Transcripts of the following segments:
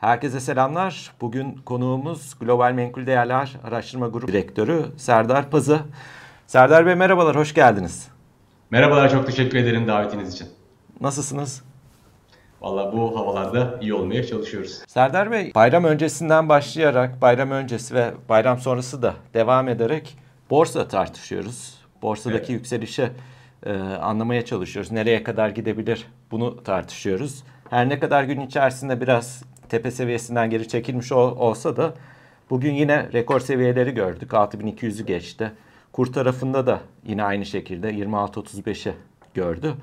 Herkese selamlar. Bugün konuğumuz Global Menkul Değerler Araştırma Grubu Direktörü Serdar Pazı. Serdar Bey merhabalar, hoş geldiniz. Merhabalar, çok teşekkür ederim davetiniz için. Nasılsınız? Valla bu havalarda iyi olmaya çalışıyoruz. Serdar Bey, bayram öncesinden başlayarak bayram öncesi ve bayram sonrası da devam ederek borsa tartışıyoruz. Borsadaki evet. yükselişi e, anlamaya çalışıyoruz. Nereye kadar gidebilir bunu tartışıyoruz. Her ne kadar gün içerisinde biraz tepe seviyesinden geri çekilmiş ol, olsa da bugün yine rekor seviyeleri gördük. 6200'ü geçti. Kur tarafında da yine aynı şekilde 26.35'i gördü.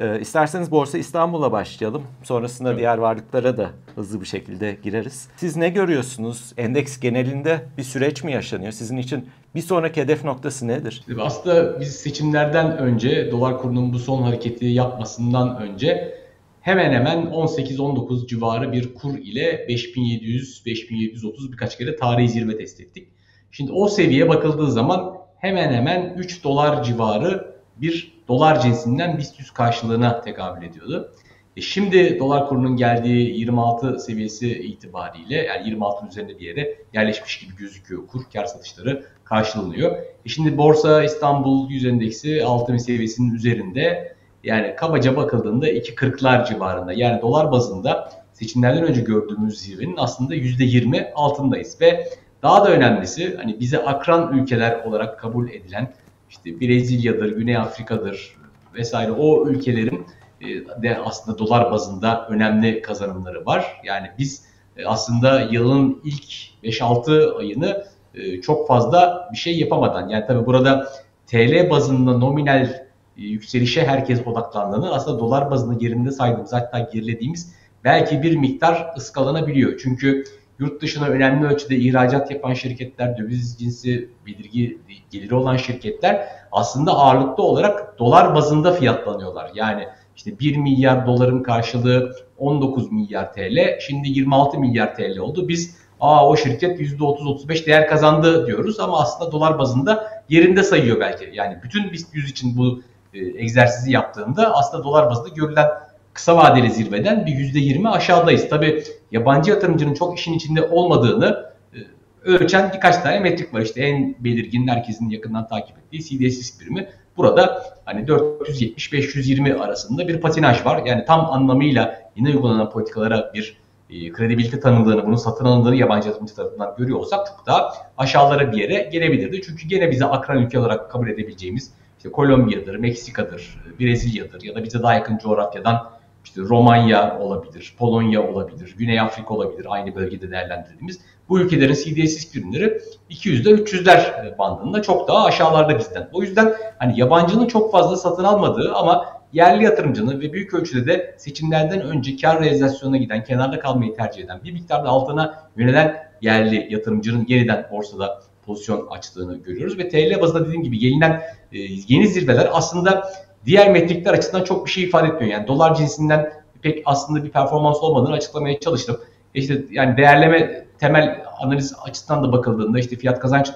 Ee, isterseniz Borsa İstanbul'a başlayalım. Sonrasında evet. diğer varlıklara da hızlı bir şekilde gireriz. Siz ne görüyorsunuz? Endeks genelinde bir süreç mi yaşanıyor? Sizin için bir sonraki hedef noktası nedir? Aslında biz seçimlerden önce dolar kurunun bu son hareketi yapmasından önce hemen hemen 18-19 civarı bir kur ile 5700-5730 birkaç kere tarihi zirve test ettik. Şimdi o seviye bakıldığı zaman hemen hemen 3 dolar civarı bir dolar cinsinden BIST 100 karşılığına tekabül ediyordu. E şimdi dolar kurunun geldiği 26 seviyesi itibariyle yani 26'ın üzerinde bir yere yerleşmiş gibi gözüküyor kur. Kar satışları karşılanıyor. E şimdi Borsa İstanbul 100 endeksi 6000 seviyesinin üzerinde yani kabaca bakıldığında 2.40'lar civarında. Yani dolar bazında seçimlerden önce gördüğümüz zirvenin aslında %20 altındayız. Ve daha da önemlisi hani bize akran ülkeler olarak kabul edilen işte Brezilya'dır, Güney Afrika'dır vesaire o ülkelerin e, de aslında dolar bazında önemli kazanımları var. Yani biz e, aslında yılın ilk 5-6 ayını e, çok fazla bir şey yapamadan yani tabii burada TL bazında nominal yükselişe herkes odaklandığını aslında dolar bazında yerinde saydığımız hatta gerilediğimiz belki bir miktar ıskalanabiliyor. Çünkü yurt dışına önemli ölçüde ihracat yapan şirketler, döviz cinsi belirgi geliri olan şirketler aslında ağırlıklı olarak dolar bazında fiyatlanıyorlar. Yani işte 1 milyar doların karşılığı 19 milyar TL, şimdi 26 milyar TL oldu. Biz aa o şirket %30-35 değer kazandı diyoruz ama aslında dolar bazında yerinde sayıyor belki. Yani bütün BIST 100 için bu e, egzersizi yaptığında aslında dolar bazında görülen kısa vadeli zirveden bir %20 aşağıdayız. Tabi yabancı yatırımcının çok işin içinde olmadığını e, ölçen birkaç tane metrik var. İşte en belirgin herkesin yakından takip ettiği CDS risk birimi. Burada hani 470-520 arasında bir patinaj var. Yani tam anlamıyla yine uygulanan politikalara bir e, kredibilite tanındığını, bunun satın alındığını yabancı yatırımcı tarafından görüyor olsak çok daha aşağılara bir yere gelebilirdi. Çünkü gene bize akran ülke olarak kabul edebileceğimiz işte Kolombiya'dır, Meksika'dır, Brezilya'dır ya da bize daha yakın coğrafyadan işte Romanya olabilir, Polonya olabilir, Güney Afrika olabilir aynı bölgede değerlendirdiğimiz. Bu ülkelerin CDS risk primleri 200'de 300'ler bandında çok daha aşağılarda bizden. O yüzden hani yabancının çok fazla satın almadığı ama yerli yatırımcının ve büyük ölçüde de seçimlerden önce kar realizasyonuna giden, kenarda kalmayı tercih eden, bir miktarda altına yönelen yerli yatırımcının yeniden borsada pozisyon açtığını görüyoruz. Ve TL bazında dediğim gibi gelinen e, yeni zirveler aslında diğer metrikler açısından çok bir şey ifade etmiyor. Yani dolar cinsinden pek aslında bir performans olmadığını açıklamaya çalıştım. İşte yani değerleme temel analiz açısından da bakıldığında işte fiyat kazanç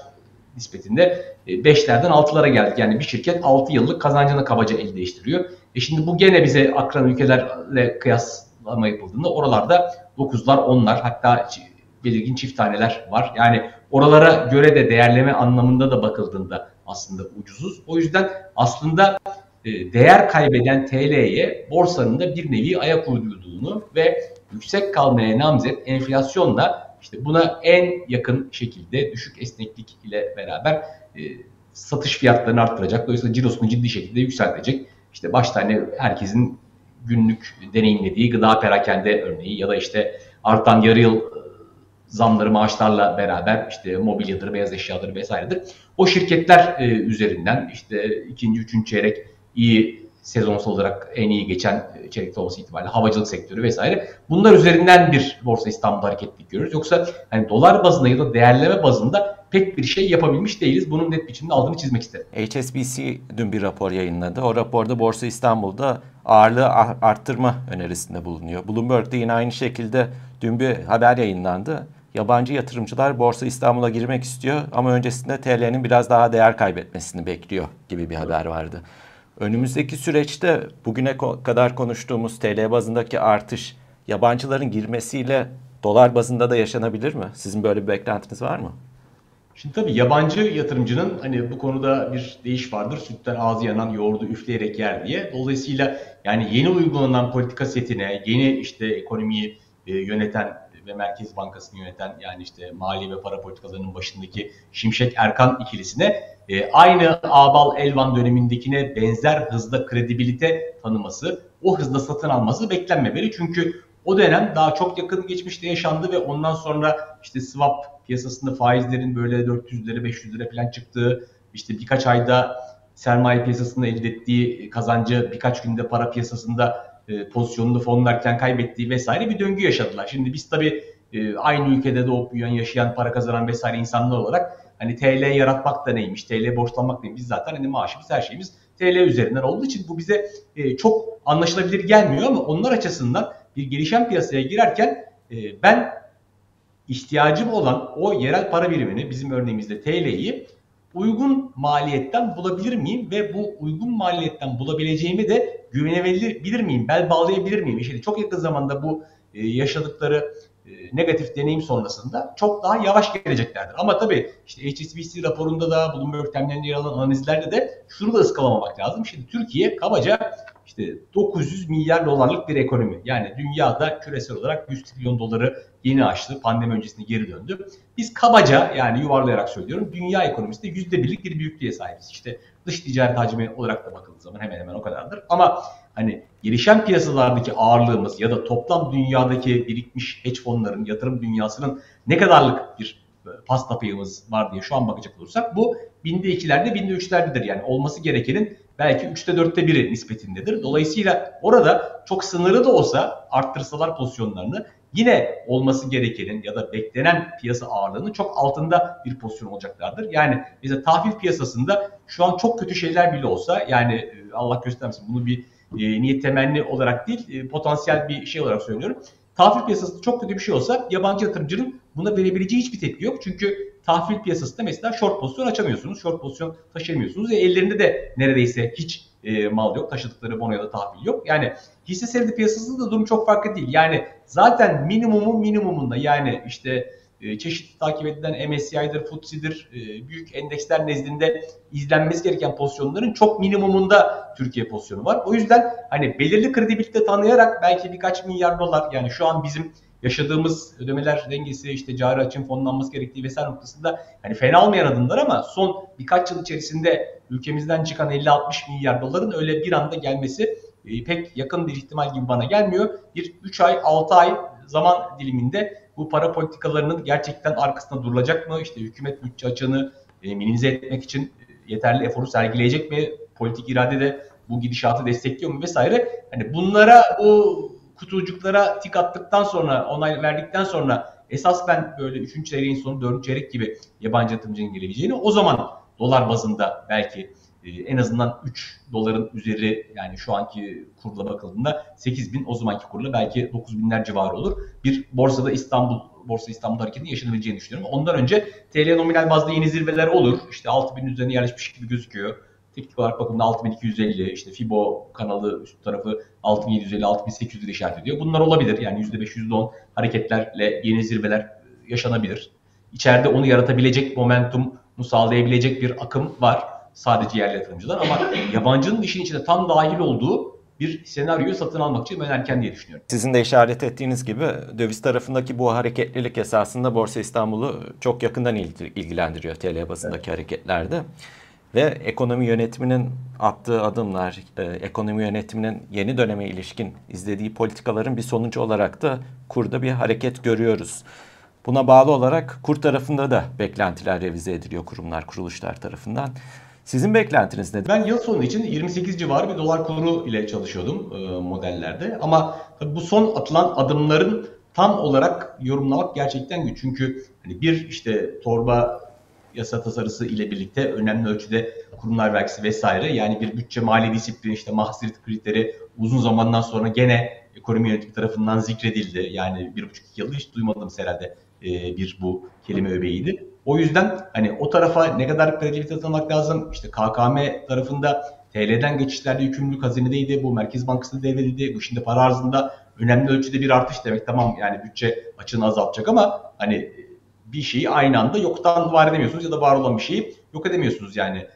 nispetinde 5'lerden e, 6'lara geldik. Yani bir şirket 6 yıllık kazancını kabaca el değiştiriyor. E şimdi bu gene bize akran ülkelerle kıyaslama yapıldığında oralarda 9'lar 10'lar hatta belirgin çift taneler var. Yani oralara göre de değerleme anlamında da bakıldığında aslında ucuzuz. O yüzden aslında e, değer kaybeden TL'ye borsanın da bir nevi ayak uydurduğunu ve yüksek kalmaya namzet enflasyonla işte buna en yakın şekilde düşük esneklik ile beraber e, satış fiyatlarını arttıracak. Dolayısıyla cirosunu ciddi şekilde yükseltecek. İşte başta hani herkesin günlük deneyimlediği gıda perakende örneği ya da işte artan yarı yıl zamları maaşlarla beraber işte mobilyadır, beyaz eşyadır vesairedir. O şirketler e, üzerinden işte ikinci, üçüncü çeyrek iyi sezonsal olarak en iyi geçen e, çeyrekte olması itibariyle havacılık sektörü vesaire. Bunlar üzerinden bir Borsa İstanbul'da hareketlilik görüyoruz. Yoksa hani dolar bazında ya da değerleme bazında pek bir şey yapabilmiş değiliz. Bunun net biçimde aldığını çizmek isterim. HSBC dün bir rapor yayınladı. O raporda Borsa İstanbul'da ağırlığı arttırma önerisinde bulunuyor. Bloomberg'de yine aynı şekilde dün bir haber yayınlandı yabancı yatırımcılar Borsa İstanbul'a girmek istiyor ama öncesinde TL'nin biraz daha değer kaybetmesini bekliyor gibi bir haber vardı. Önümüzdeki süreçte bugüne kadar konuştuğumuz TL bazındaki artış yabancıların girmesiyle dolar bazında da yaşanabilir mi? Sizin böyle bir beklentiniz var mı? Şimdi tabii yabancı yatırımcının hani bu konuda bir değiş vardır. Sütten ağzı yanan yoğurdu üfleyerek yer diye. Dolayısıyla yani yeni uygulanan politika setine, yeni işte ekonomiyi e, yöneten ve Merkez Bankası'nı yöneten yani işte mali ve para politikalarının başındaki Şimşek Erkan ikilisine e, aynı Abal Elvan dönemindekine benzer hızda kredibilite tanıması, o hızda satın alması beklenmemeli. Çünkü o dönem daha çok yakın geçmişte yaşandı ve ondan sonra işte swap piyasasında faizlerin böyle 400'lere 500'lere falan çıktığı, işte birkaç ayda sermaye piyasasında elde ettiği kazancı birkaç günde para piyasasında e, pozisyonunu fonlarken kaybettiği vesaire bir döngü yaşadılar. Şimdi biz tabii e, aynı ülkede doğup büyüyen, yaşayan, para kazanan vesaire insanlar olarak hani TL yaratmak da neymiş, TL borçlanmak neymiş biz zaten hani maaşımız her şeyimiz TL üzerinden olduğu için bu bize e, çok anlaşılabilir gelmiyor ama onlar açısından bir gelişen piyasaya girerken e, ben ihtiyacım olan o yerel para birimini bizim örneğimizde TL'yi uygun maliyetten bulabilir miyim ve bu uygun maliyetten bulabileceğimi de güvenebilir miyim, bel bağlayabilir miyim? İşte çok yakın zamanda bu e, yaşadıkları negatif deneyim sonrasında çok daha yavaş geleceklerdir. Ama tabii işte HSBC raporunda da Bloomberg temlerinde yer alan analizlerde de şunu da ıskalamamak lazım. Şimdi Türkiye kabaca işte 900 milyar dolarlık bir ekonomi. Yani dünyada küresel olarak 100 trilyon doları yeni aştı. Pandemi öncesinde geri döndü. Biz kabaca yani yuvarlayarak söylüyorum dünya ekonomisinde %1'lik bir büyüklüğe sahibiz. İşte dış ticaret hacmi olarak da bakıldığı zaman hemen hemen o kadardır. Ama hani gelişen piyasalardaki ağırlığımız ya da toplam dünyadaki birikmiş hedge fonların, yatırım dünyasının ne kadarlık bir e, pasta payımız var diye şu an bakacak olursak bu binde ikilerde binde üçlerdedir. Yani olması gerekenin belki üçte dörtte biri nispetindedir. Dolayısıyla orada çok sınırlı da olsa arttırsalar pozisyonlarını yine olması gerekenin ya da beklenen piyasa ağırlığının çok altında bir pozisyon olacaklardır. Yani mesela tahvil piyasasında şu an çok kötü şeyler bile olsa yani e, Allah göstermesin bunu bir e, niyet temenni olarak değil e, potansiyel bir şey olarak söylüyorum. Tahvil piyasasında çok kötü bir şey olsa yabancı yatırımcının buna verebileceği hiçbir tepki yok. Çünkü tahvil piyasasında mesela short pozisyon açamıyorsunuz. Short pozisyon taşıyamıyorsunuz. ve ellerinde de neredeyse hiç e, mal yok. Taşıdıkları bono ya da tahvil yok. Yani hisse senedi piyasasında da durum çok farklı değil. Yani zaten minimumun minimumunda yani işte e, çeşitli takip edilen MSCI'dir, FTSE'dir, e, büyük endeksler nezdinde izlenmesi gereken pozisyonların çok minimumunda Türkiye pozisyonu var. O yüzden hani belirli kredibilite tanıyarak belki birkaç milyar dolar yani şu an bizim yaşadığımız ödemeler dengesi işte cari açın fonlanması gerektiği vesaire noktasında hani fena olmayan adımlar ama son birkaç yıl içerisinde ülkemizden çıkan 50-60 milyar doların öyle bir anda gelmesi e, pek yakın bir ihtimal gibi bana gelmiyor. Bir 3 ay 6 ay zaman diliminde bu para politikalarının gerçekten arkasında durulacak mı? İşte hükümet bütçe açığını e, minimize etmek için e, yeterli eforu sergileyecek mi? Politik irade de bu gidişatı destekliyor mu vesaire. Hani bunlara o kutucuklara tik attıktan sonra, onay verdikten sonra esas ben böyle 3. çeyreğin sonu 4. çeyrek gibi yabancı yatırımcının gelebileceğini o zaman dolar bazında belki en azından 3 doların üzeri yani şu anki kurla bakıldığında 8 bin o zamanki kurla belki 9 binler civarı olur. Bir borsada İstanbul Borsa İstanbul hareketinin yaşanabileceğini düşünüyorum. Ondan önce TL nominal bazda yeni zirveler olur. İşte 6 bin üzerine yerleşmiş gibi gözüküyor. Teknik olarak bakımda 6250 işte Fibo kanalı üst tarafı 6750 6800 işaret ediyor. Bunlar olabilir. Yani %5 %10 hareketlerle yeni zirveler yaşanabilir. İçeride onu yaratabilecek momentumu sağlayabilecek bir akım var. Sadece yerli yatırımcılar ama yabancının işin içinde tam dahil olduğu bir senaryoyu satın almak için ben erken diye düşünüyorum. Sizin de işaret ettiğiniz gibi döviz tarafındaki bu hareketlilik esasında Borsa İstanbul'u çok yakından ilgilendiriyor TL bazındaki evet. hareketlerde ve ekonomi yönetiminin attığı adımlar, e, ekonomi yönetiminin yeni döneme ilişkin izlediği politikaların bir sonucu olarak da kurda bir hareket görüyoruz. Buna bağlı olarak kur tarafında da beklentiler revize ediliyor kurumlar, kuruluşlar tarafından. Sizin beklentiniz nedir? Ben yıl sonu için 28 civarı bir dolar kuru ile çalışıyordum e, modellerde. Ama bu son atılan adımların tam olarak yorumlamak gerçekten güç. Çünkü hani bir işte torba yasa tasarısı ile birlikte önemli ölçüde kurumlar vergisi vesaire yani bir bütçe mali disiplin işte mahsirit kriteri uzun zamandan sonra gene ekonomi yönetimi tarafından zikredildi. Yani bir buçuk iki yılda hiç duymadığımız herhalde e, bir bu kelime öbeğiydi. O yüzden hani o tarafa ne kadar kredibilite tanımak lazım. İşte KKM tarafında TL'den geçişlerde yükümlülük hazinedeydi. Bu Merkez Bankası devredildi. Bu şimdi para arzında önemli ölçüde bir artış demek. Tamam yani bütçe açığını azaltacak ama hani bir şeyi aynı anda yoktan var edemiyorsunuz ya da var olan bir şeyi yok edemiyorsunuz yani.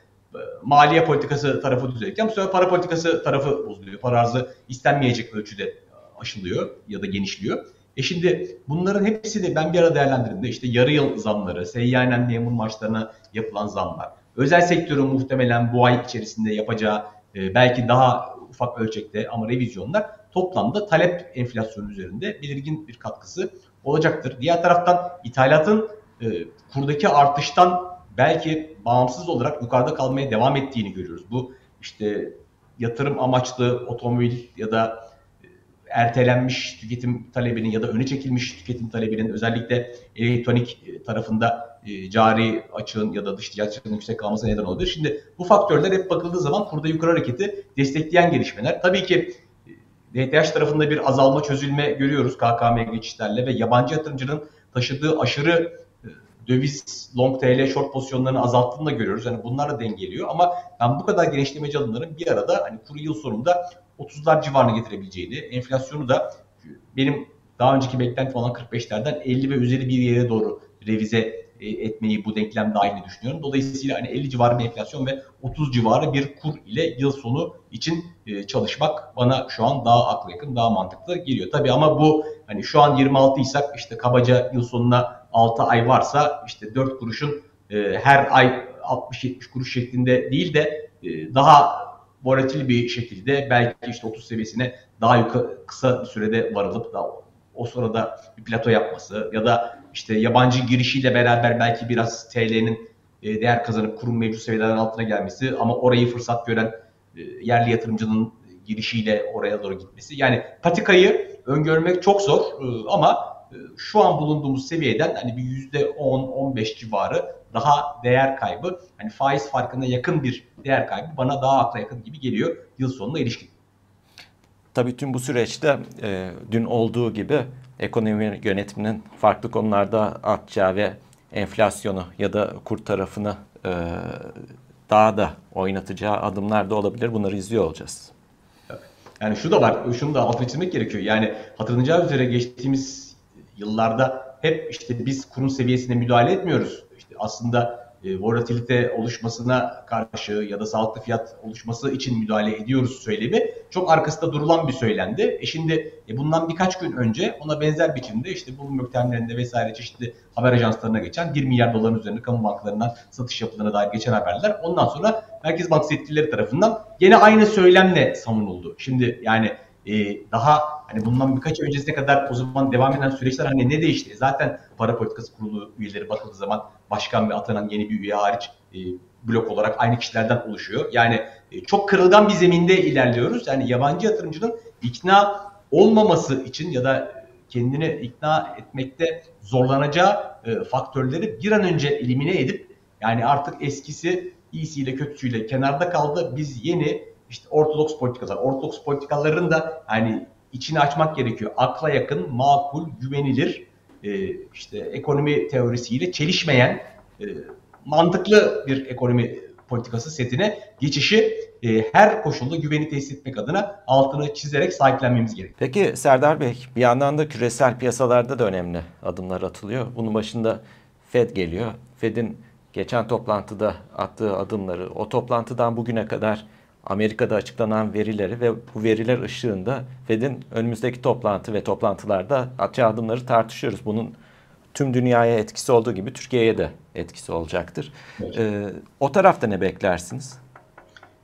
Maliye politikası tarafı düzelirken bu sefer para politikası tarafı bozuluyor. Para arzı istenmeyecek ölçüde aşılıyor ya da genişliyor. E şimdi bunların hepsini ben bir arada değerlendirdiğimde işte yarı yıl zamları, seyyanen memur maaşlarına yapılan zamlar, özel sektörün muhtemelen bu ay içerisinde yapacağı e, belki daha ufak ölçekte ama revizyonlar toplamda talep enflasyonu üzerinde belirgin bir katkısı olacaktır. Diğer taraftan ithalatın e, kurdaki artıştan belki bağımsız olarak yukarıda kalmaya devam ettiğini görüyoruz. Bu işte yatırım amaçlı otomobil ya da ertelenmiş tüketim talebinin ya da öne çekilmiş tüketim talebinin özellikle elektronik e, tarafında e, cari açığın ya da dış ticaret açığının yüksek kalması neden olabilir. Şimdi bu faktörler hep bakıldığı zaman kurda yukarı hareketi destekleyen gelişmeler. Tabii ki DTH tarafında bir azalma çözülme görüyoruz KKM geçişlerle ve yabancı yatırımcının taşıdığı aşırı döviz long TL short pozisyonlarını azalttığını da görüyoruz. Yani bunlar da dengeliyor ama ben bu kadar genişlemeci alımların bir arada hani kuru yıl sonunda 30'lar civarına getirebileceğini, enflasyonu da benim daha önceki beklenti olan 45'lerden 50 ve üzeri bir yere doğru revize e, etmeyi bu denklem dahilini düşünüyorum. Dolayısıyla hani 50 civarı bir enflasyon ve 30 civarı bir kur ile yıl sonu için e, çalışmak bana şu an daha akla yakın, daha mantıklı geliyor. Tabii ama bu hani şu an 26 isak işte kabaca yıl sonuna 6 ay varsa işte 4 kuruşun e, her ay 60-70 kuruş şeklinde değil de daha volatil bir şekilde belki işte 30 seviyesine daha yukarı, kısa bir sürede varılıp da o sırada bir plato yapması ya da işte yabancı girişiyle beraber belki biraz TL'nin e, değer kazanıp kurum mevcut seviyelerden altına gelmesi ama orayı fırsat gören e, yerli yatırımcının girişiyle oraya doğru gitmesi. Yani patikayı öngörmek çok zor e, ama şu an bulunduğumuz seviyeden hani bir %10-15 civarı daha değer kaybı, hani faiz farkına yakın bir değer kaybı bana daha akla yakın gibi geliyor yıl sonuna ilişkin. Tabii tüm bu süreçte e, dün olduğu gibi ekonomi yönetiminin farklı konularda atacağı ve enflasyonu ya da kur tarafını e, daha da oynatacağı adımlar da olabilir. Bunları izliyor olacağız. Yani şu da var, şunu da altını çizmek gerekiyor. Yani hatırlanacağı üzere geçtiğimiz yıllarda hep işte biz kurun seviyesine müdahale etmiyoruz. Aslında e, volatilite oluşmasına karşı ya da sağlıklı fiyat oluşması için müdahale ediyoruz söylemi çok arkasında durulan bir söylendi. E şimdi e, bundan birkaç gün önce ona benzer biçimde işte Bloomberg terminalinde vesaire çeşitli haber ajanslarına geçen 1 milyar doların üzerinde kamu bankalarından satış yapıldığına dair geçen haberler. Ondan sonra Merkez Bankası yetkilileri tarafından yine aynı söylemle savunuldu. Şimdi yani e, daha hani bundan birkaç öncesine kadar o zaman devam eden süreçler hani ne değişti? Zaten para politikası kurulu üyeleri bakıldığı zaman başkan ve atanan yeni bir üye hariç e, blok olarak aynı kişilerden oluşuyor. Yani e, çok kırılgan bir zeminde ilerliyoruz. Yani yabancı yatırımcının ikna olmaması için ya da kendini ikna etmekte zorlanacağı e, faktörleri bir an önce elimine edip yani artık eskisi iyisiyle kötüsüyle kenarda kaldı. Biz yeni işte ortodoks politikalar. Ortodoks politikaların da hani içini açmak gerekiyor. Akla yakın, makul, güvenilir, e, işte ekonomi teorisiyle çelişmeyen e, mantıklı bir ekonomi politikası setine geçişi e, her koşulda güveni tesis etmek adına altını çizerek sahiplenmemiz gerekiyor. Peki Serdar Bey bir yandan da küresel piyasalarda da önemli adımlar atılıyor. Bunun başında Fed geliyor. Fed'in geçen toplantıda attığı adımları o toplantıdan bugüne kadar Amerika'da açıklanan verileri ve bu veriler ışığında Fed'in önümüzdeki toplantı ve toplantılarda atacağı adımları tartışıyoruz. Bunun tüm dünyaya etkisi olduğu gibi Türkiye'ye de etkisi olacaktır. Evet. Ee, o tarafta ne beklersiniz?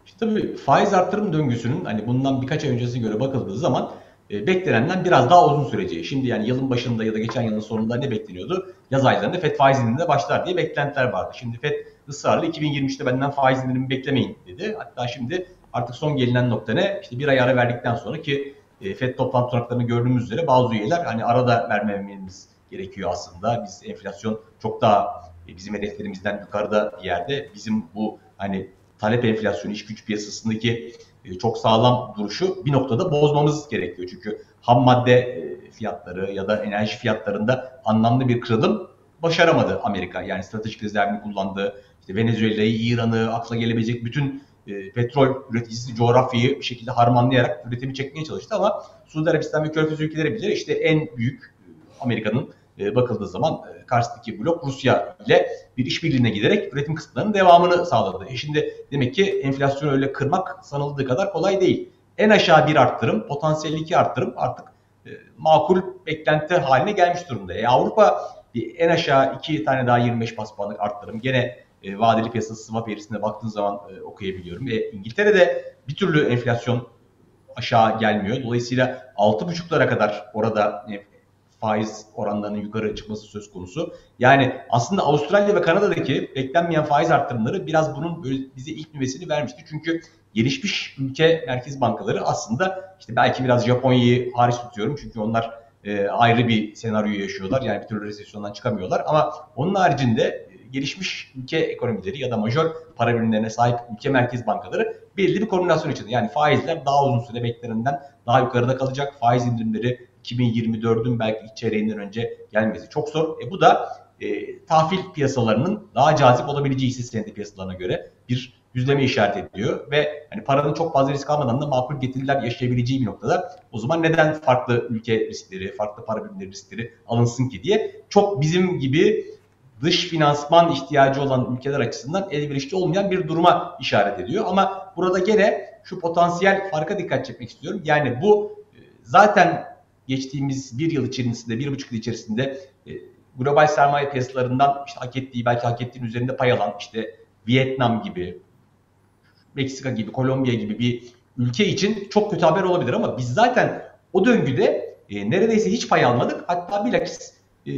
İşte tabii faiz artırım döngüsünün hani bundan birkaç ay öncesine göre bakıldığı zaman e, beklenenden biraz daha uzun süreceği. Şimdi yani yılın başında ya da geçen yılın sonunda ne bekleniyordu? Yaz aylarında FED faiz indirimine başlar diye beklentiler vardı. Şimdi FED ısrarla 2023'te benden faiz indirimi beklemeyin dedi. Hatta şimdi artık son gelinen nokta ne? İşte bir ay ara verdikten sonra ki e, FED toplantı tutanaklarını gördüğümüz üzere bazı üyeler hani arada vermememiz gerekiyor aslında. Biz enflasyon çok daha e, bizim hedeflerimizden yukarıda bir yerde. Bizim bu hani talep enflasyonu iş güç piyasasındaki e, çok sağlam duruşu bir noktada bozmamız gerekiyor. Çünkü ham madde e, fiyatları ya da enerji fiyatlarında anlamlı bir kırılım başaramadı Amerika. Yani stratejik rezervini kullandı. İşte Venezuela'yı, İran'ı, akla gelebilecek bütün e, petrol üreticisi coğrafyayı bir şekilde harmanlayarak üretimi çekmeye çalıştı ama Suudi Arabistan ve Körfez ülkeleri bile işte en büyük e, Amerika'nın e, bakıldığı zaman e, karşısındaki blok Rusya ile bir işbirliğine giderek üretim kısıtlarının devamını sağladı. E şimdi demek ki enflasyonu öyle kırmak sanıldığı kadar kolay değil. En aşağı bir arttırım, potansiyel iki arttırım artık e, makul beklenti haline gelmiş durumda. E, Avrupa en aşağı iki tane daha 25 bas puanlık arttırım. Gene e, vadeli piyasası swap eğrisine baktığın zaman e, okuyabiliyorum. E, İngiltere'de bir türlü enflasyon aşağı gelmiyor. Dolayısıyla 6,5'lara kadar orada e, faiz oranlarının yukarı çıkması söz konusu. Yani aslında Avustralya ve Kanada'daki beklenmeyen faiz arttırımları biraz bunun bize ilk nüvesini vermişti. Çünkü gelişmiş ülke merkez bankaları aslında işte belki biraz Japonya'yı hariç tutuyorum. Çünkü onlar e, ayrı bir senaryo yaşıyorlar. Yani bir türlü resesyondan çıkamıyorlar. Ama onun haricinde e, gelişmiş ülke ekonomileri ya da majör para birimlerine sahip ülke merkez bankaları belli bir koordinasyon içinde. Yani faizler daha uzun süre beklenenden daha yukarıda kalacak. Faiz indirimleri 2024'ün belki ilk çeyreğinden önce gelmesi çok zor. E bu da e, tahvil piyasalarının daha cazip olabileceği hisse senedi piyasalarına göre bir yüzleme işaret ediyor ve hani paranın çok fazla risk almadan da makul getiriler yaşayabileceği bir noktada o zaman neden farklı ülke riskleri, farklı para birimleri riskleri alınsın ki diye çok bizim gibi dış finansman ihtiyacı olan ülkeler açısından elverişli olmayan bir duruma işaret ediyor. Ama burada gene şu potansiyel farka dikkat çekmek istiyorum. Yani bu e, zaten geçtiğimiz bir yıl içerisinde, bir buçuk yıl içerisinde e, global sermaye piyasalarından işte hak ettiği, belki hak ettiğinin üzerinde pay alan işte Vietnam gibi, Meksika gibi, Kolombiya gibi bir ülke için çok kötü haber olabilir ama biz zaten o döngüde e, neredeyse hiç pay almadık. Hatta bilakis e,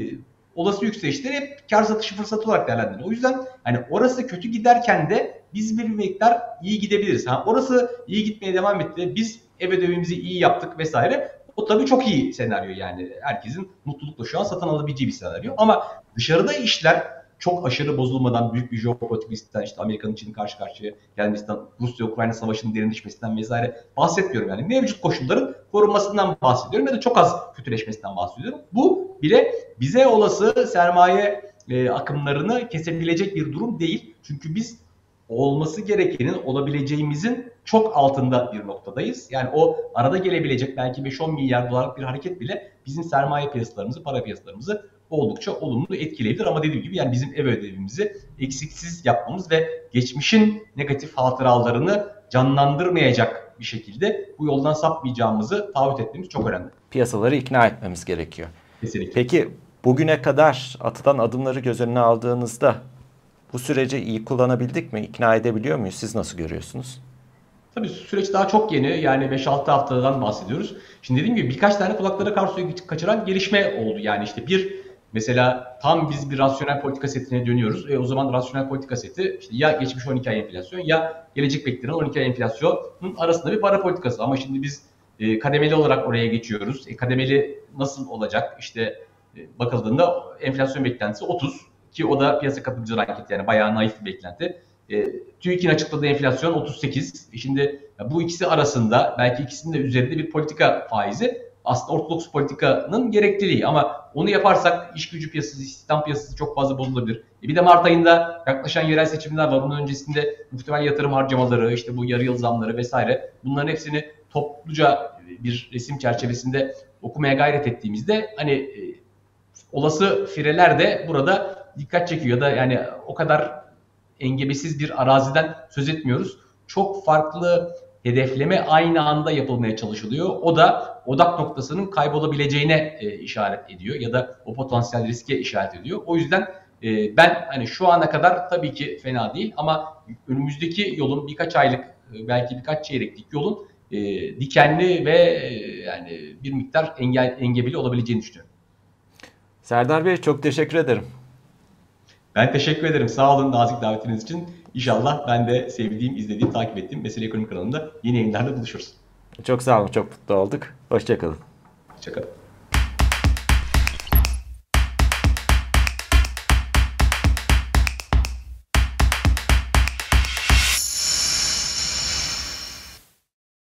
olası yükselişleri hep kar satışı fırsatı olarak değerlendirdik. O yüzden hani orası kötü giderken de biz bir miktar iyi gidebiliriz. Ha, orası iyi gitmeye devam etti. Biz ev ödevimizi iyi yaptık vesaire. O tabii çok iyi senaryo yani. Herkesin mutlulukla şu an satın alabileceği bir senaryo. Ama dışarıda işler çok aşırı bozulmadan büyük bir jeopolitik riskten işte Amerika'nın Çin'in karşı karşıya gelmesinden, Rusya-Ukrayna savaşının derinleşmesinden vesaire bahsetmiyorum. Yani mevcut koşulların korunmasından bahsediyorum ya da çok az kötüleşmesinden bahsediyorum. Bu bile bize olası sermaye e, akımlarını kesebilecek bir durum değil. Çünkü biz olması gerekenin olabileceğimizin çok altında bir noktadayız. Yani o arada gelebilecek belki 5-10 milyar dolarlık bir hareket bile bizim sermaye piyasalarımızı, para piyasalarımızı oldukça olumlu etkileyebilir. Ama dediğim gibi yani bizim ev ödevimizi eksiksiz yapmamız ve geçmişin negatif hatıralarını canlandırmayacak bir şekilde bu yoldan sapmayacağımızı taahhüt etmemiz çok önemli. Piyasaları ikna etmemiz gerekiyor. Kesinlikle. Peki bugüne kadar atılan adımları göz önüne aldığınızda bu süreci iyi kullanabildik mi? İkna edebiliyor muyuz? Siz nasıl görüyorsunuz? Tabii süreç daha çok yeni. Yani 5-6 haftadan bahsediyoruz. Şimdi dediğim gibi birkaç tane kulaklara kar suyu kaçıran gelişme oldu. Yani işte bir mesela tam biz bir rasyonel politika setine dönüyoruz. E o zaman rasyonel politika seti işte ya geçmiş 12 ay enflasyon ya gelecek beklenen 12 ay enflasyonun arasında bir para politikası. Ama şimdi biz e, kademeli olarak oraya geçiyoruz. E, kademeli nasıl olacak? İşte e, bakıldığında enflasyon beklentisi 30 ki o da piyasa katılımcılar anketi yani bayağı naif bir beklenti. E, TÜİK'in açıkladığı enflasyon 38. E, şimdi bu ikisi arasında belki ikisinin de üzerinde bir politika faizi aslında ortodoks politikanın gerekliliği ama onu yaparsak iş gücü piyasası, istihdam piyasası çok fazla bozulabilir. E bir de Mart ayında yaklaşan yerel seçimler var. Bunun öncesinde muhtemel yatırım harcamaları, işte bu yarı yıl zamları vesaire bunların hepsini topluca bir resim çerçevesinde okumaya gayret ettiğimizde hani e, olası fireler de burada dikkat çekiyor da yani o kadar engebesiz bir araziden söz etmiyoruz. Çok farklı hedefleme aynı anda yapılmaya çalışılıyor. O da odak noktasının kaybolabileceğine e, işaret ediyor ya da o potansiyel riske işaret ediyor. O yüzden e, ben hani şu ana kadar tabii ki fena değil ama önümüzdeki yolun birkaç aylık e, belki birkaç çeyreklik yolun e, dikenli ve e, yani bir miktar engel engebeli olabileceğini düşünüyorum. Serdar Bey çok teşekkür ederim. Ben teşekkür ederim. Sağ olun nazik davetiniz için. İnşallah ben de sevdiğim, izlediğim, takip ettiğim Mesele Ekonomi kanalında yeni yayınlarla buluşuruz. Çok sağ olun. Çok mutlu olduk. Hoşçakalın. Hoşçakalın.